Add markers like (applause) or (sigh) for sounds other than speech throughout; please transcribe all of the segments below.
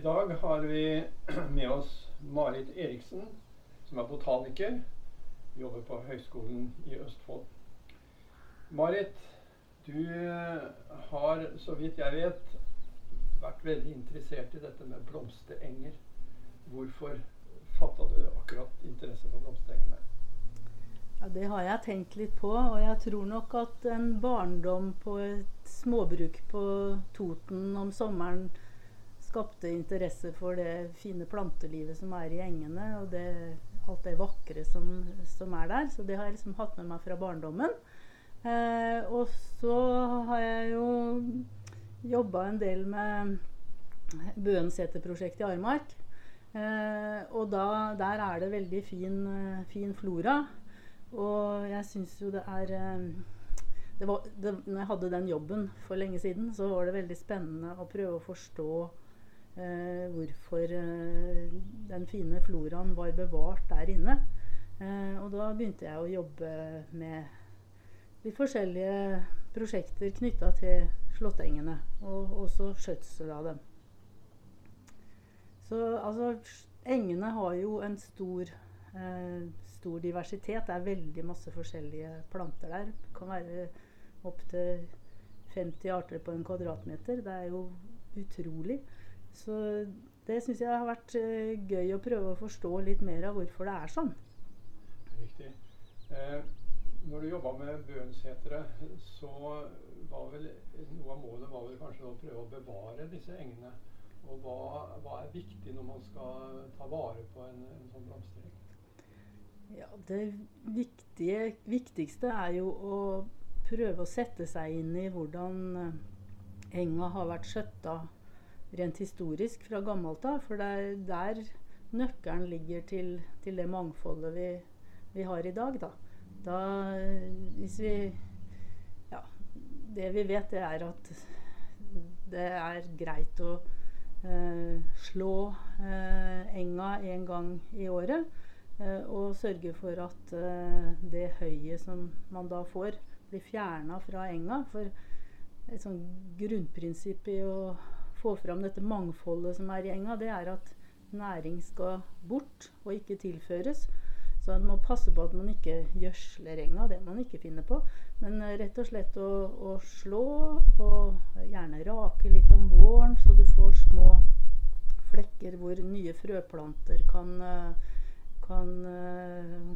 I dag har vi (clears throat) med oss Marit Eriksen, som er botaniker. Jobber på Høgskolen i Østfold. Marit, du har, så vidt jeg vet, vært veldig interessert i dette med blomsterenger. Hvorfor fatta du akkurat interesse for blomsterengene? Ja, Det har jeg tenkt litt på. Og jeg tror nok at en barndom på et småbruk på Toten om sommeren skapte interesse for det fine plantelivet som er i engene, og det, alt det vakre som, som, er der. Så det har jeg liksom hatt med meg fra barndommen. Eh, og så har jeg jo jobba en del med Bøenseterprosjektet i Armark. Eh, og da, der er det veldig fin, fin flora. Og jeg syns jo det er eh, det var, det, når jeg hadde den jobben for lenge siden, så var det veldig spennende å prøve å forstå hvorfor eh, den fine floraen var bevart der inne. Eh, og da begynte jeg å jobbe med litt forskjellige prosjekter knytta til slåttengene, og også skjøtsel av dem. Så altså Engene har jo en stor eh, stor diversitet. Det er veldig masse forskjellige planter der. Det kan være opptil 50 arter på en kvadratmeter. Det er jo utrolig. Så det syns jeg har vært uh, gøy å prøve å forstå litt mer av hvorfor det er sånn. Riktig. Eh, når du jobba med Bøenseteret, så var vel noe av målet var vel kanskje å prøve å bevare disse engene. Og hva, hva er viktig når man skal ta vare på en, en sånn blomstereng? Ja, det viktige, viktigste er jo å prøve å sette seg inn i hvordan eh, enga har vært skjøtta rent historisk fra gammelt av. For det er der nøkkelen ligger til, til det mangfoldet vi, vi, har i dag. Da. da hvis vi Ja, det vi vet, det er at det er greit å eh, slå eh, enga en gang i året. Eh, og sørge for at eh, det høyet som man da får, blir fjerna fra enga. For et sånn grunnprinsipp i å få fram dette mangfoldet som er i enga, det er at næring skal bort og ikke tilføres. Så man må passe på at man ikke gjødsler enga, det man ikke finner på. Men eh, rett og slett å, å slå, og gjerne rake litt om våren, så du får små flekker hvor nye frøplanter kan uh, kan uh,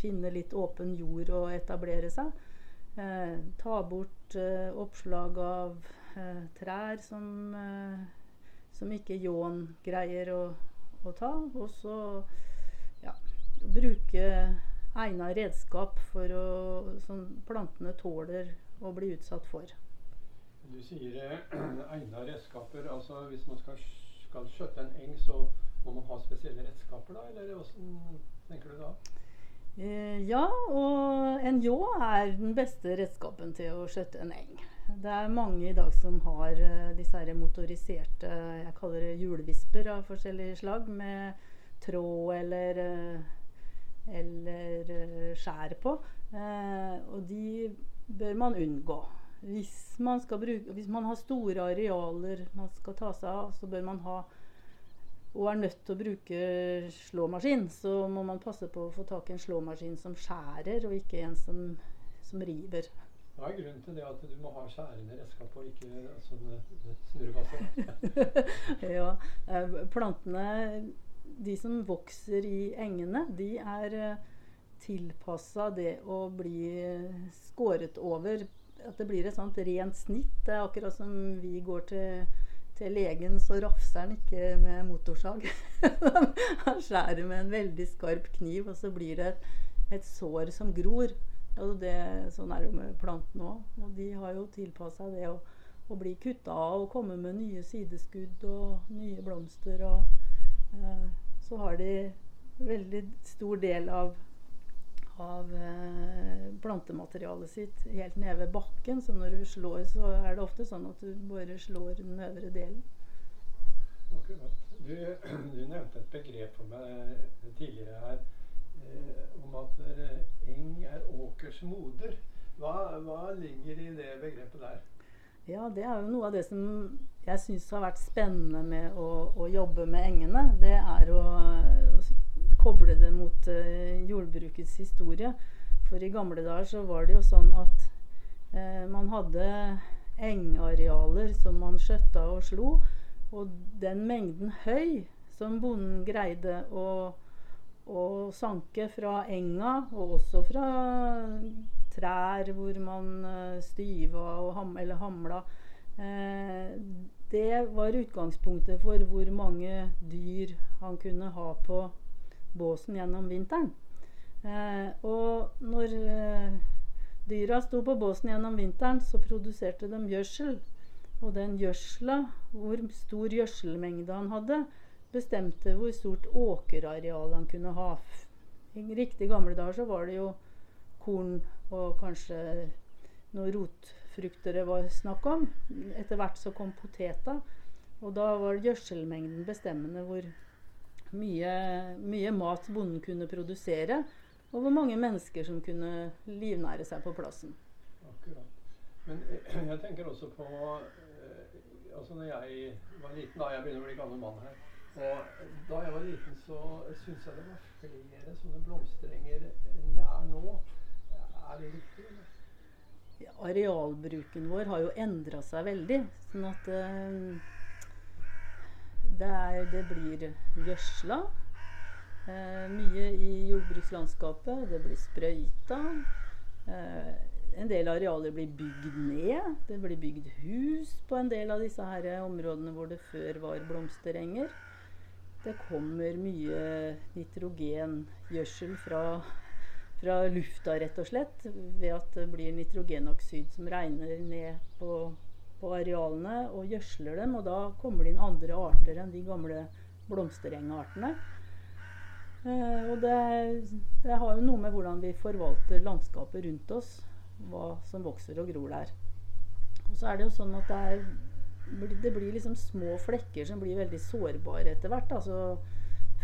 finne litt åpen jord og etablere seg. Eh, ta bort eh, oppslag av trær som, som ikke ljåen greier å, å, ta. Og så ja, bruke egna redskap for å, som plantene tåler å bli utsatt for. Du sier (clears throat) egna redskaper. altså Hvis man skal, skal skjøtte en eng, så må man ha spesielle redskaper da, eller hvordan tenker du da? Eh, ja, og en ljå er den beste redskapen til å skjøtte en eng. Det er mange i dag som har uh, disse her motoriserte jeg kaller det hjulvisper av forskjellige slag, med tråd eller, uh, eller uh, skjær på. og de bør man unngå. Hvis man, bruke, hvis man har store arealer man skal ta seg av, så bør man ha og er nødt til å bruke slåmaskin, så må man passe på å få tak i en slåmaskin som skjærer, og ikke en som, som river. Hva er grunnen til det at du må ha skjærende redskap og ikke sånne snurrebasser? (laughs) ja, eh, plantene, de som vokser i engene, de er eh, tilpassa det å bli skåret over. At det blir et sånt rent snitt. Det er akkurat som vi går til til legen så rafser han ikke med motorsag. (laughs) han skjærer med en veldig skarp kniv, og så blir det et, et sår som gror. Det, sånn er det jo med plantene òg. Og de har jo tilpassa det å, å bli kutta av og komme med nye sideskudd og nye blomster. Og eh, så har de veldig stor del av av eh, plantematerialet sitt helt nede ved bakken. Så når du slår, så er det ofte sånn at du bare slår den øvre delen. Du, du nevnte et begrep for meg tidligere her eh, om at eng er åkers moder. Hva, hva ligger i det begrepet der? Ja, det er jo noe av det som jeg syns har vært spennende med å, å, jobbe med engene. Det er å, å koble det mot uh, jordbrukets historie. For i gamle dager så var det jo sånn at uh, man hadde engarealer som man skjøtta og slo. Og den mengden høy som bonden greide å, å sanke fra enga, og også fra trær hvor man uh, styva ham, eller hamla. Eh, det var utgangspunktet for hvor mange dyr han kunne ha på båsen gjennom vinteren. Eh, og når eh, dyra sto på båsen gjennom vinteren, så produserte de gjødsel. Og den gjødsla, hvor stor gjødselmengde han hadde, bestemte hvor stort åkerareal han kunne ha. I riktig gamle dager så var det jo korn og kanskje noen rotfrukter det var snakk om. Etter hvert så kom poteta, og da var gjødselmengden bestemmende hvor mye, mye, mat bonden kunne produsere, og hvor mange mennesker som kunne livnære seg på plassen. Akkurat. Men (clears throat) jeg tenker også på eh, altså når jeg var liten, da jeg begynner å bli gammel mann her og Da jeg var liten, så syntes jeg det var flere sånne blomsterenger enn det er nå. Er det riktig? Ja, arealbruken vår har jo endra seg veldig. Sånn at uh, det, er, det, blir gjødsla uh, mye i jordbrukslandskapet. Det blir sprøyta. Uh, en del arealer blir bygd ned. Det blir bygd hus på en del av disse her områdene hvor det før var blomsterenger. Det kommer mye nitrogengjødsel fra fra lufta, rett og slett. Ved at det blir nitrogenoksid som regner ned på, på arealene og gjødsler dem. Og da kommer det inn andre arter enn de gamle blomsterengartene. Eh, og det, det, har jo noe med hvordan vi forvalter landskapet rundt oss. Hva som vokser og gror der. Og så er det jo sånn at det, er, det blir liksom små flekker som blir veldig sårbare etter hvert. altså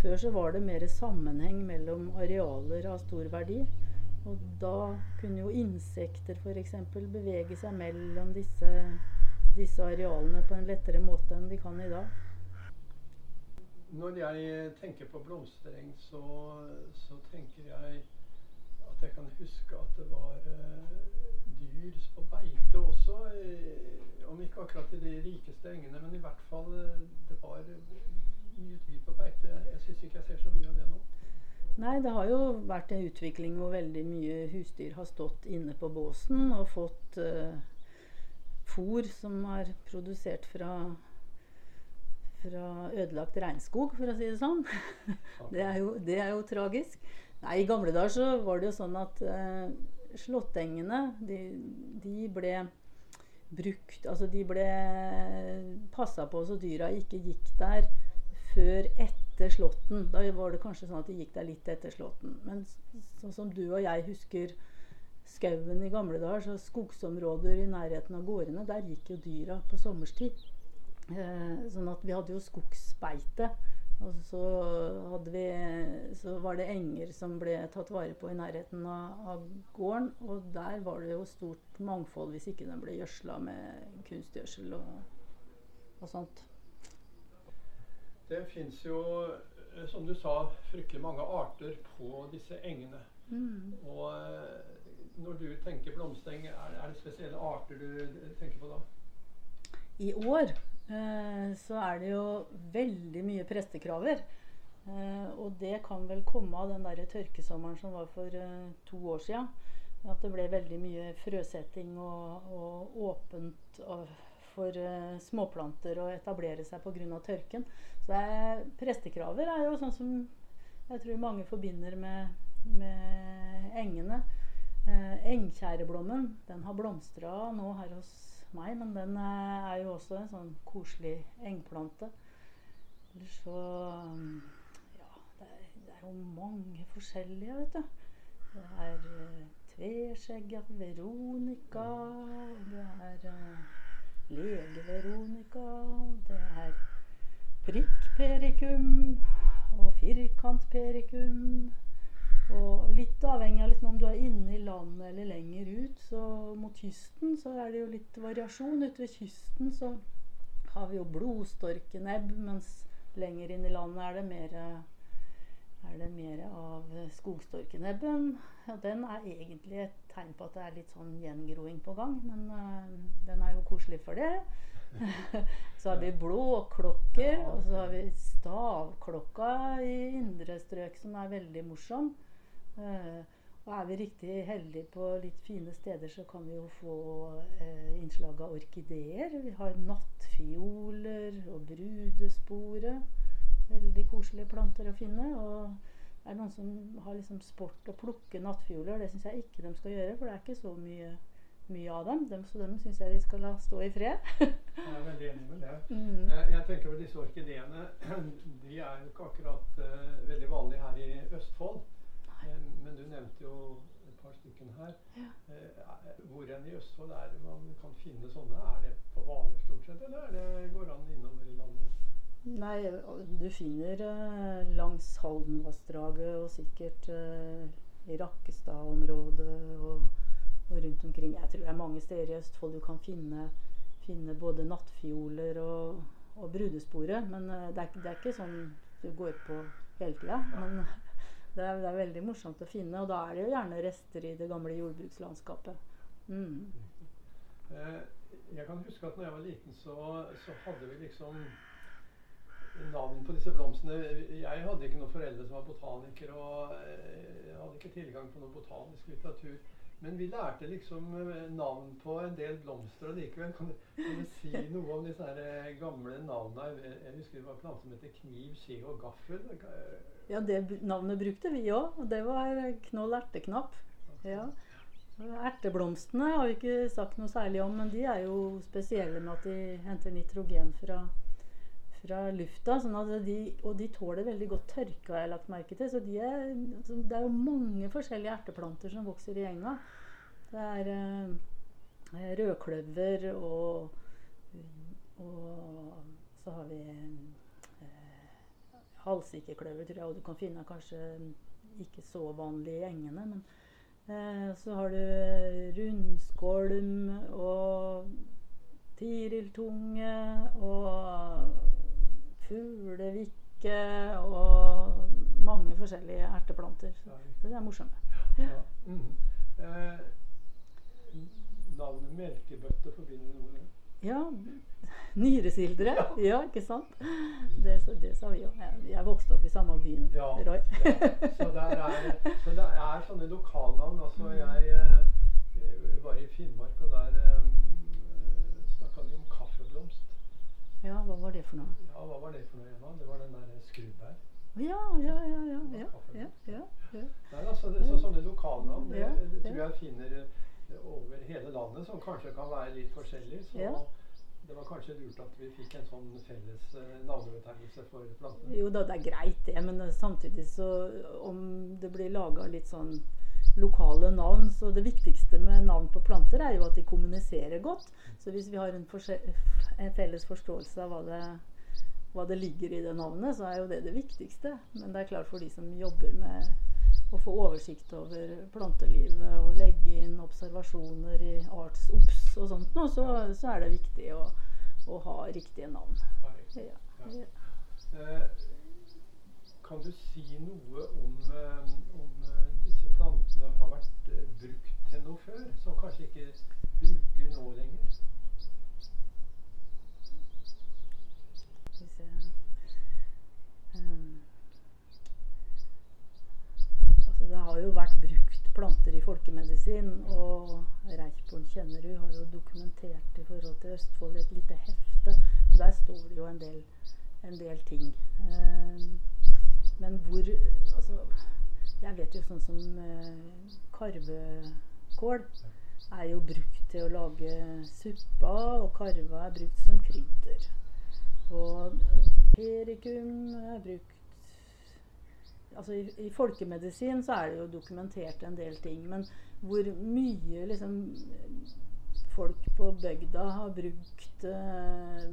før så var det mer sammenheng mellom arealer av stor verdi. Og da kunne jo insekter f.eks. bevege seg mellom disse, disse, arealene på en lettere måte enn de kan i dag. Når jeg tenker på blomstereng, så, så tenker jeg at jeg kan huske at det var uh, dyr på beite også. Uh, om ikke akkurat i de rikeste engene, men i hvert fall uh, det var mye dyr på beite. Jeg syns ikke jeg ser så mye av det nå. Nei, det har jo vært en utvikling hvor veldig mye husdyr har stått inne på båsen og fått uh, fôr som er produsert fra, fra ødelagt regnskog, for å si det sånn. (laughs) det, er jo, det, er jo, tragisk. Nei, I gamle dager så var det jo sånn at eh, slåttengene, de, de ble brukt Altså de ble passa på så dyra ikke gikk der før etter Slåtten. Da var det kanskje sånn at de gikk der litt etter Slåtten. Men sånn som du og jeg husker skauen i gamle dager, så skogsområder i nærheten av gårdene, der gikk jo dyra på sommerstid. Eh, sånn at vi hadde jo skogsbeite. Og så, vi, så, var det enger som ble tatt vare på i nærheten av, av, gården. Og der var det jo stort mangfold hvis ikke den ble gjødsla med kunstgjødsel og, og sånt. Det fins jo, eh, som du sa, fryktelig mange arter på disse engene. Mm. Og eh, når du tenker blomstereng, er, er, det spesielle arter du tenker på da? I år så er det jo veldig mye prestekraver. Eh, og det kan vel komme av den der tørkesommeren som var for eh, to år sia. At det ble veldig mye frøsetting og, og åpent. For småplanter å etablere seg pga. tørken. Så er, prestekraver er jo sånn som jeg tror mange forbinder med, med engene. Uh, Engkjæreblommen den har blomstra nå her hos meg, men den er, er jo også en sånn koselig engplante. Eller så um, Ja, det er, det er, jo mange forskjellige, vet du. Det er uh, tveskjegga veronica. Det er uh, Lege-Veronica, det er prikkperikum og firkantperikum. Og litt avhengig av liksom om du er inne i landet eller lenger ut. Så mot kysten så er det jo litt variasjon. Ute ved kysten så har vi jo blodstorkenebb, mens lenger inn i landet er det mer, er det mer av skogstorkenebben. Ja, den er egentlig et tegn på at det er litt sånn gjengroing på gang, men uh, den er jo koselig for det. (laughs) så har vi blåklokker, og så har vi stavklokka i indre strøk, som er veldig morsom. Uh, og er vi riktig heldige på litt fine steder, så kan vi jo få uh, innslag av orkideer. Vi har nattfioler og brudespore. Veldig koselige planter å finne. Og det er noen som har liksom sport å plukke nattfioler. Det syns jeg ikke de skal gjøre, for det er ikke så mye, mye av dem. dem så dem syns jeg vi skal la stå i fred. (laughs) jeg er veldig enig med det. Mm. Jeg tenker vel disse orkideene (clears throat) de er jo ikke akkurat uh, veldig vanlige her i Østfold. Men du nevnte jo et par stykker her. Ja. Eh, hvor enn i Østfold er det man kan finne sånne? Er det på Hvaler stort sett, eller er det, går an innover i landet? Nei, du finner langs Haldenvassdraget og sikkert i Rakkestad-området og, og, rundt omkring. Jeg tror det er mange steder i Østfold du kan finne, finne både nattfioler og, og brudespore. Men det, er, det, er, ikke sånn du går på hele tida. Men det er, det er, veldig morsomt å finne, og da er det jo gjerne rester i det gamle jordbrukslandskapet. Mm. Eh, jeg kan huske at når jeg var liten, så, så hadde vi liksom navn på disse blomstene. Jeg hadde ikke noen foreldre som var botanikere, og eh, jeg hadde ikke tilgang på noen botanisk litteratur. Men vi lærte liksom eh, navn på en del blomster likevel. Kan, kan, du si noe om disse her eh, gamle navnene? Jeg husker det var planter som heter kniv, skje og gaffel. Ja, det navnet brukte vi òg. Og det var knoll erteknapp. Ja. Erteblomstene har vi ikke sagt noe særlig om, men de er jo spesielle med at de henter nitrogen fra fra lufta. Sånn de, og de tåler veldig godt tørke, har jeg lagt merke til. Så de er, det er jo mange forskjellige erteplanter som vokser i enga. Det er eh, rødkløver og, og så har vi eh, halsikkekløver, tror jeg, og du kan finne kanskje ikke så vanlig i engene. men eh, så har du rundskolm og tiriltunge og fuglevikke og mange forskjellige erteplanter. Så det er morsomme. Ja. ja. Mm. Eh, navnet melkebøtte forbinder du med det? Ja. (laughs) Nyresildre. Ja. ja. ikke sant? Det, det sa vi òg. Jeg vokste opp i samme byen, ja, Roy. ja. Så, er, så, det er sånne lokalnavn. Altså, jeg, jeg eh, var i Finnmark, og der eh, snakka de om kaffeblomst. Ja, hva var det for noe? Ja, hva var det for noe, Eva? Det var den der skrubbær. Ja, ja, ja. ja, ja, ja, ja, ja. Nei, altså, det, så sånne lokalnavn det, det, tror jeg finner eh, over hele landet, som kanskje kan være litt forskjellig. Så det var kanskje lurt at vi fikk en sånn felles uh, navnebetegnelse for plantene. Jo da, det er greit det, men samtidig så om det blir laga litt sånn lokale navn. Så det viktigste med navn på planter er jo at de kommuniserer godt. Så hvis vi har en, en felles forståelse av hva det, hva det, ligger i det navnet, så er jo det det viktigste. Men det er klart for de som jobber med å få oversikt over plantelivet og legge inn observasjoner i Arts Obs og sånt noe, så, så, er det viktig å, å ha riktige navn. Ja. Ja. Eh, kan du si noe om, eh, om plantene har vært eh, brukt til noe før, som kanskje ikke bruker nå lenger? Det har jo vært brukt planter i folkemedisin, og Reichborn Kjennerud har jo dokumentert i forhold til Østfold et lite hefte. og Der står det jo en del, en del ting. Um, men hvor altså, jeg vet jo sånn som eh, karvekål er jo brukt til å lage suppa, og karva er brukt som krydder. Og perikum er brukt Altså i, i, folkemedisin så er det jo dokumentert en del ting, men hvor mye liksom folk på bygda har brukt eh,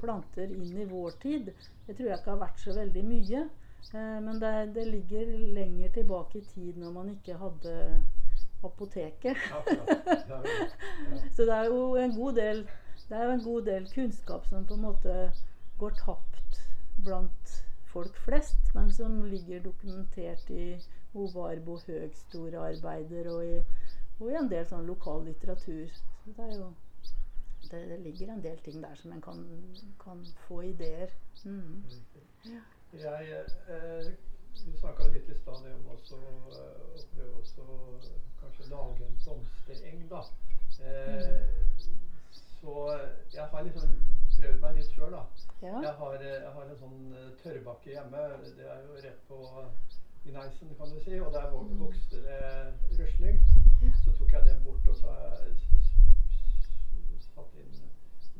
planter inn i vår tid, det tror jeg ikke har vært så veldig mye. Eh, men det, det, ligger lenger tilbake i tid når man ikke hadde apoteket. (laughs) Så det er jo en god del det er jo en god del kunnskap som på en måte går tapt blant folk flest, men som ligger dokumentert i Ovarbo høgstorearbeider og i, og i en del sånn lokal litteratur. Så det er jo det, det, ligger en del ting der som en kan, kan få ideer. Mm. Ja. Jeg, eh, vi snakka litt i stad om også, eh, å prøve å kanskje lage en blomstereng. da. Eh. Så jeg har liksom prøvd meg litt sjøl, da. Ja. Jeg, har, jeg, har, en sånn eh, tørrbakke hjemme. Det er jo rett på Gneisen, kan du si. Og der vokste det røsling. Ja. Så tok jeg den bort, og så har jeg satt inn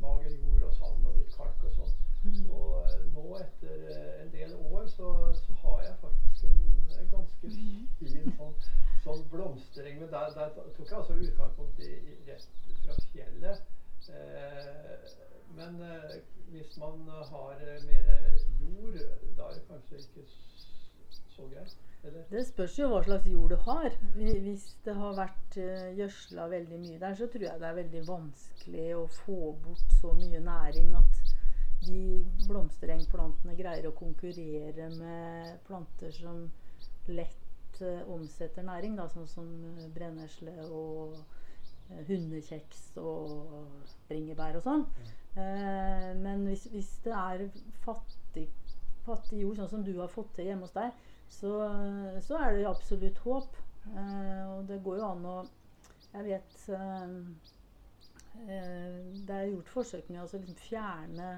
mager jord og sand og litt kalk og sånn. Mm. Og eh, nå, etter eh, en del år, så, så har jeg faktisk en, en ganske mm. fin sånn, sånn blomstereng. Men der, der, tok jeg altså utgangspunkt i, i rett fra fjellet. Eh, men eh, hvis man har mer jord, da er det kanskje ikke så greit? Det spørs jo hva slags jord du har. Hvis det har vært uh, gjødsla veldig mye der, så tror jeg det er veldig vanskelig å få bort så mye næring at de blomsterengplantene greier å konkurrere med planter som lett uh, omsetter næring, da, sånn som uh, brennesle og hundekjeks og bringebær og sånn. Mm. men hvis, hvis, det er fattig, fattig jord, sånn som du har fått til hjemme hos deg, så, så er det absolutt håp. Eh, og det går jo an å Jeg vet eh, Det er gjort forsøk med å liksom fjerne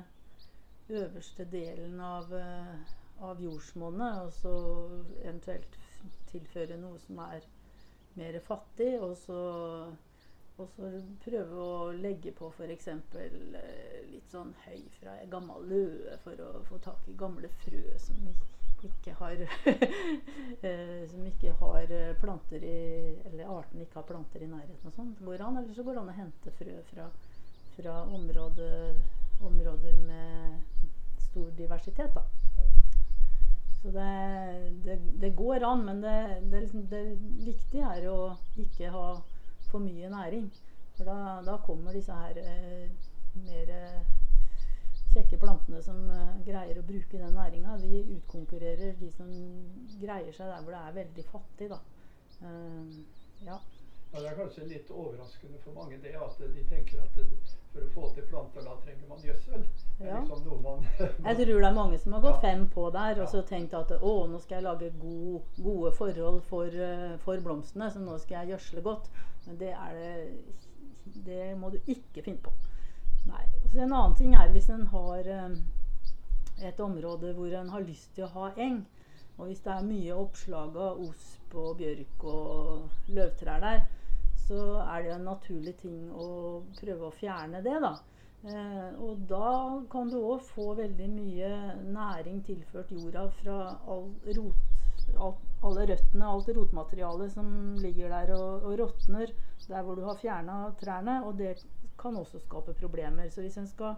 øverste delen av, eh, av jordsmonnet, og så eventuelt tilføre noe som er mer fattig, og så, og så prøve å legge på f.eks. Eh, litt sånn høy fra ei gammel løe for å få tak i gamle frø som ikke har (laughs) eh, Som ikke har planter i Eller arten ikke har planter i nærheten og sånn. går an. Eller så går det an å hente frø fra, fra områder, områder med stor diversitet, da. Så det, det, det, går an, men det, det, liksom, det, viktige er å ikke ha for mye næring. For da, da kommer disse her eh, mer kjekke plantene som eh, greier å bruke den næringa, de utkonkurrerer de som greier seg der hvor det er veldig fattig. Da. Eh, ja. Ja. Det er kanskje litt overraskende for mange det at de tenker at det, for å få til planter, da trenger man gjødsel. Ja. Liksom man, (laughs) jeg tror det er mange som har gått ja. fem på der og så tenkt at å, nå skal jeg lage god, gode forhold for, uh, for, blomstene, så nå skal jeg gjødsle godt. Men det, det, det må du ikke finne på. Nei. Så en annen ting er hvis en har um, et område hvor en har lyst til å ha eng. Og hvis det er mye oppslag av osp og bjørk og løvtrær der, så er det en naturlig ting å prøve å fjerne det, da. Eh, og da kan du òg få veldig mye næring tilført jorda fra all rot, all, alle røttene, alt rotmaterialet som ligger der og, og råtner der hvor du har fjerna trærne. Og det kan også skape problemer. Så hvis en skal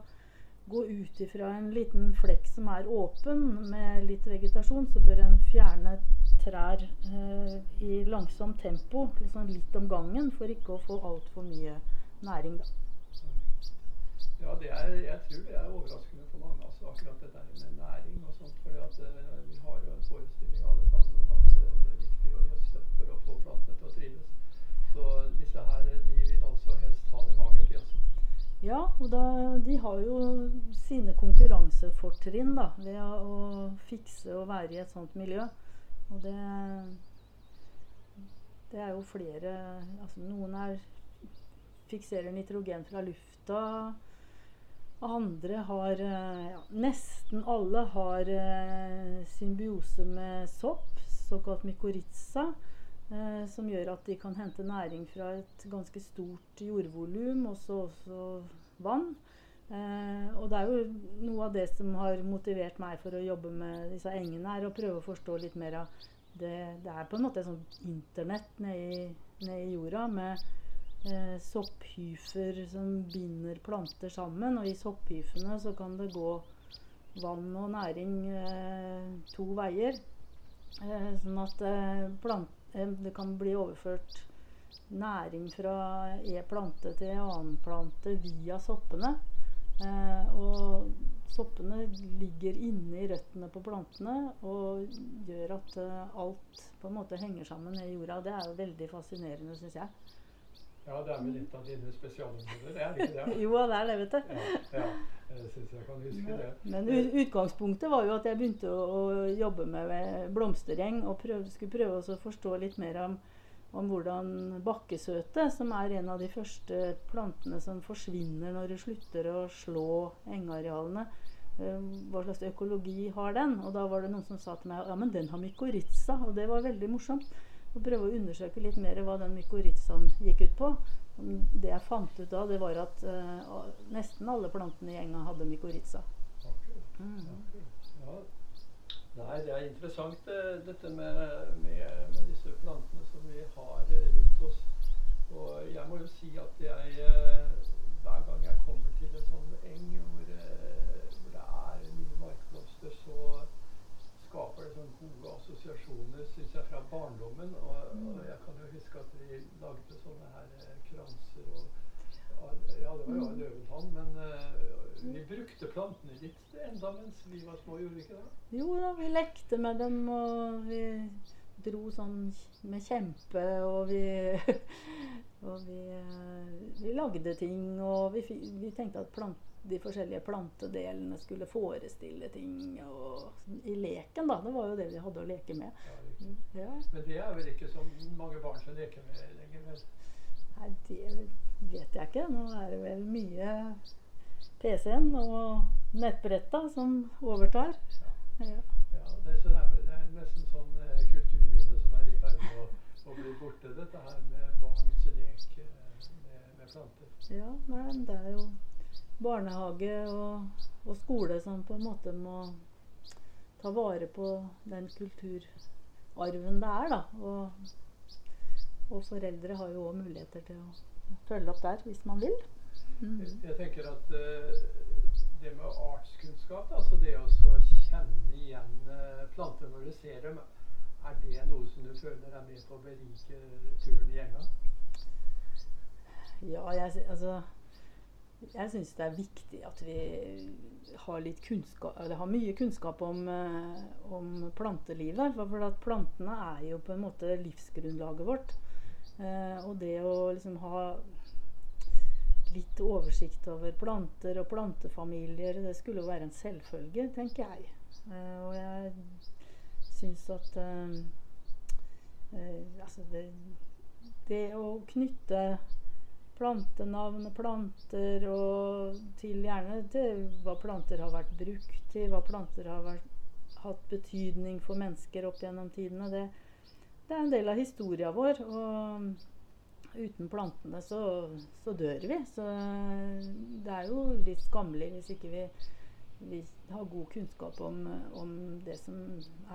gå ut ifra en liten flekk som er åpen med litt vegetasjon, så bør en fjerne trær eh, i langsomt tempo, liksom litt om gangen, for ikke å få altfor mye næring. Da. Ja, det er, jeg tror det er overraskende for mange, altså, akkurat det der med næring og sånt. For eh, vi har jo en forestilling alle sammen om at uh, det er viktig å gjødsle for å få plantene til å trives. Så disse her, de vil altså helst ha det magert, Altså. Ja, og da, de har jo sine konkurransefortrinn da, ved å fikse og være i et sånt miljø. Og det, det er jo flere altså Noen er, fikserer nitrogen fra lufta. Andre har ja, Nesten alle har eh, symbiose med sopp, såkalt mykorrhiza. Eh, som gjør at de kan hente næring fra et ganske stort jordvolum, og så også vann. Eh, og det er jo noe av det som har motivert meg for å jobbe med disse engene, er å prøve å forstå litt mer av det. Det er på en måte et sånt internett nedi, i, jorda med eh, sopphyfer som binder planter sammen. Og i sopphyfene så kan det gå vann og næring eh, to veier. Eh, sånn at eh, plant, eh, det kan bli overført næring fra en plante til en annen plante via soppene. Eh, og soppene ligger inni røttene på plantene og gjør at eh, alt på en måte henger sammen i jorda. Det er jo veldig fascinerende, syns jeg. Ja, det er vel litt av dine spesialområder, er det ikke det? (laughs) Jo, det er det, vet du. Ja, ja. jeg syns jeg kan huske det. Men utgangspunktet var jo at jeg begynte å, jobbe med blomstergjeng og prøv, skulle prøve å forstå litt mer om, om hvordan bakkesøte, som er en av de første plantene som forsvinner når du slutter å slå engarealene, eh, hva slags økologi har den? Og da var det noen som sa til meg ja, men den har mykorrhiza, og det var veldig morsomt. Å prøve å undersøke litt mer hva den mykorrhizaen gikk ut på. Det jeg fant ut da, det var at uh, nesten alle plantene i enga hadde mykorrhiza. Okay. Mm. Okay. Ja. Nei, det er interessant dette med, med, med disse plantene som vi har eh, rundt oss. Og jeg må jo si at jeg eh, hver gang jeg kommer til en sånn eng hvor, eh, hvor det er mye markblomster, så skaper det sånne gode assosiasjoner, syns jeg, fra barndommen. Og, og jeg kan jo huske at vi lagde sånne her kranser og Ja, det var jo av løvetann, men vi brukte plantene litt mens vi var små, gjorde vi ikke det? Jo da, vi lekte med dem, og vi dro sånn med kjempe, og vi (laughs) Og vi, eh, vi lagde ting, og vi, vi tenkte at plant, de forskjellige plantedelene skulle forestille ting. Og I leken, da. Det var jo det vi hadde å leke med. Ja. Ja. Men det er vel ikke så mange barn som leker med lenger? Nei, det vet jeg ikke. Nå er det vel mye PC-en og nettbretta som overtar. Ja. Ja, det, det, er, det nesten sånn eh, kulturminne som er i ferd med å, å bli borte, dette her med barns lek eh, med, med planter. Ja, nei, det er jo barnehage og, og skole som på en måte må ta vare på den kulturarven det er, da. Og, og foreldre har jo òg muligheter til å følge opp der hvis man vil. Jeg, Mhm. jeg tenker at eh, det med artskunnskap, altså det å kjenne igjen eh, planter når du ser dem, er det noe som du føler er med på å berike turen i enga? Ja, jeg, altså Jeg syns det er viktig at vi har litt kunnskap Eller har mye kunnskap om, eh, om plantelivet. For, for at plantene er jo på en måte livsgrunnlaget vårt. Og det å liksom ha litt oversikt over planter og plantefamilier, det skulle jo være en selvfølge, tenker jeg. Uh, og jeg syns at uh, uh, Altså det, det å knytte plantenavn og planter og til gjerne til hva planter har vært brukt til, hva planter har vært, hatt betydning for mennesker opp gjennom tidene. Det, det er en del av historia vår. Og uten plantene så, så dør vi. Så det er jo litt skammelig hvis ikke vi, vi har god kunnskap om, om det som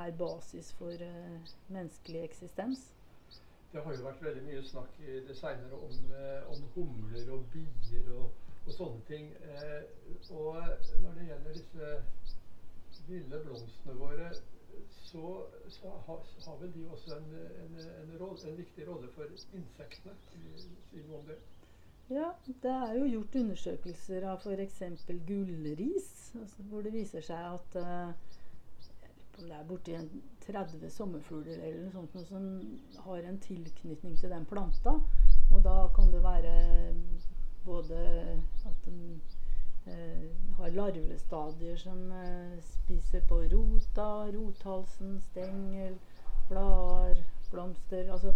er basis for uh, menneskelig eksistens. Det har jo vært veldig mye snakk i det seinere om, eh, om humler og bier og, og sånne ting. Eh, og når det gjelder disse ville blomstene våre, så, så har, har vel de også en, en, en, rolle, en viktig rolle for insektene. Si noe om det? Ja, det er jo gjort undersøkelser av f.eks. gullris, altså hvor det viser seg at om det er borti en 30 sommerfugler eller noe sånt noe som har en tilknytning til den planta. Og da kan det være både at den har larvestadier som eh, spiser på rota, rothalsen, stengel, blader, blomster. Altså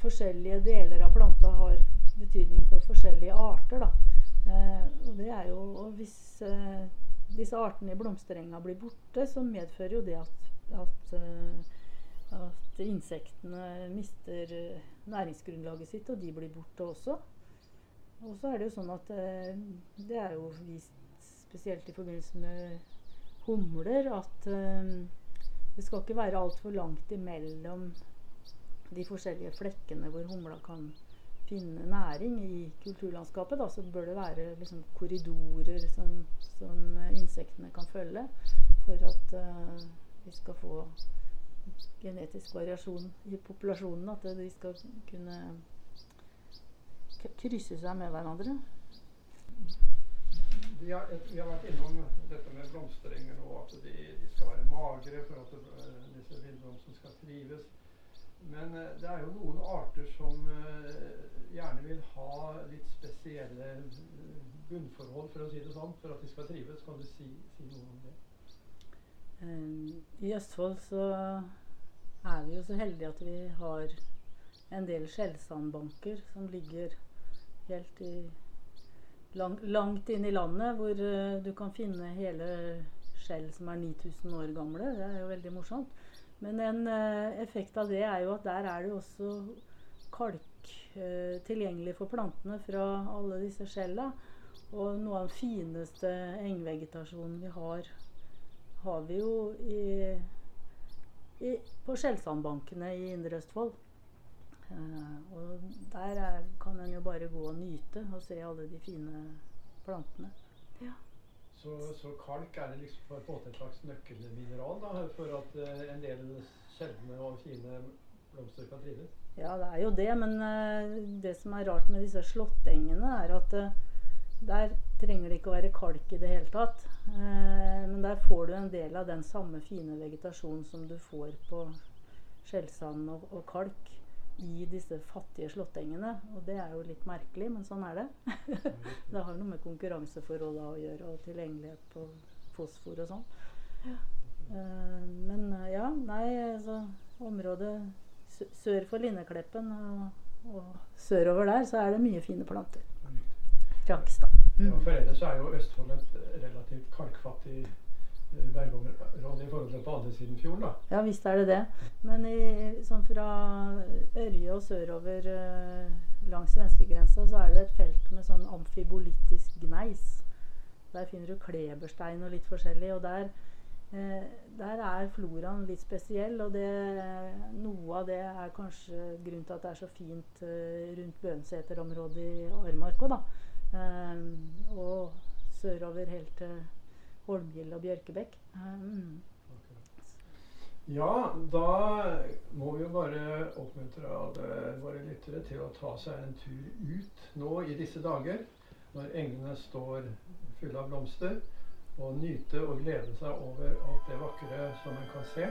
forskjellige deler av planta har betydning for forskjellige arter. Eh, jo, hvis eh, disse artene i blomsterenga blir borte, så medfører jo det at, at, eh, at insektene mister eh, næringsgrunnlaget sitt, og de blir borte også. Og så er det jo sånn at eh, det er jo vist spesielt i forbindelse med humler at eh, det skal ikke være altfor langt imellom de forskjellige flekkene hvor humla kan finne næring i kulturlandskapet, da, så bør det være liksom, korridorer som, som insektene kan følge for at uh, vi skal få genetisk variasjon i populasjonen. At de skal kunne krysse seg med hverandre. Vi har, vi har, vært innom dette med blomsterenger og at de, de, skal være magre for at det, disse villblomstene skal trives. Men uh, det er jo noen arter som uh, gjerne vil ha litt spesielle bunnforhold, for å si det sånn, for at de skal trives. Kan du si, si noe om det? I Østfold så er vi jo så heldige at vi har en del skjellsandbanker som ligger helt i lang, langt inn i landet, hvor uh, du kan finne hele skjell som er 9000 år gamle. Det er jo veldig morsomt. Men en uh, effekt av det er jo at der er det jo også kalk Eh, tilgjengelig for plantene fra alle disse skjella. Og noe av den fineste engvegetasjonen vi har, har vi jo i, i, på skjellsandbankene i Indre Østfold. Uh, og der er, kan en jo bare gå og nyte og se alle de fine plantene. Ja. Så, så, kalk er det liksom på en måte et slags nøkkelmineral da, for at uh, en del sjeldne og fine blomster kan trives? Ja, det er jo det. Men uh, det som er rart med disse slåttengene, er at der trenger det ikke å være kalk i det hele tatt. Men der får du en del av den samme fine vegetasjonen som du får på skjellsand og, og, kalk i disse fattige slåttengene. Og det er jo litt merkelig, men sånn er det. (laughs) det har noe med konkurranseforholda å gjøre, og tilgjengelighet på fosfor og sånn. Ja. men ja, nei, altså Området sør for Linnekleppen og, og, sørover der, så er det mye fine planter. Krakstad. Mm. Ja, for ellers er jo Østfold et relativt kalkfattig eh, bergområde i forhold til på andre siden fjorden, da. Ja visst er det det. Men i, sånn fra Ørje og sørover uh, langs svenskegrensa så er det et felt med sånn amfibolittisk gneis. Der finner du kleberstein og litt forskjellig. Og der Eh, der er floraen litt spesiell, og det, noe av det er kanskje grunnen til at det er så fint eh, rundt Bønseter-området i Armark òg, da. Og sørover helt til Holmgild og Bjørkebekk. Mm. Ja, da må vi jo bare oppmuntre alle våre lyttere til å ta seg en tur ut nå i disse dager, når engene står fulle av blomster og nyte og glede seg over alt det vakre som en kan se.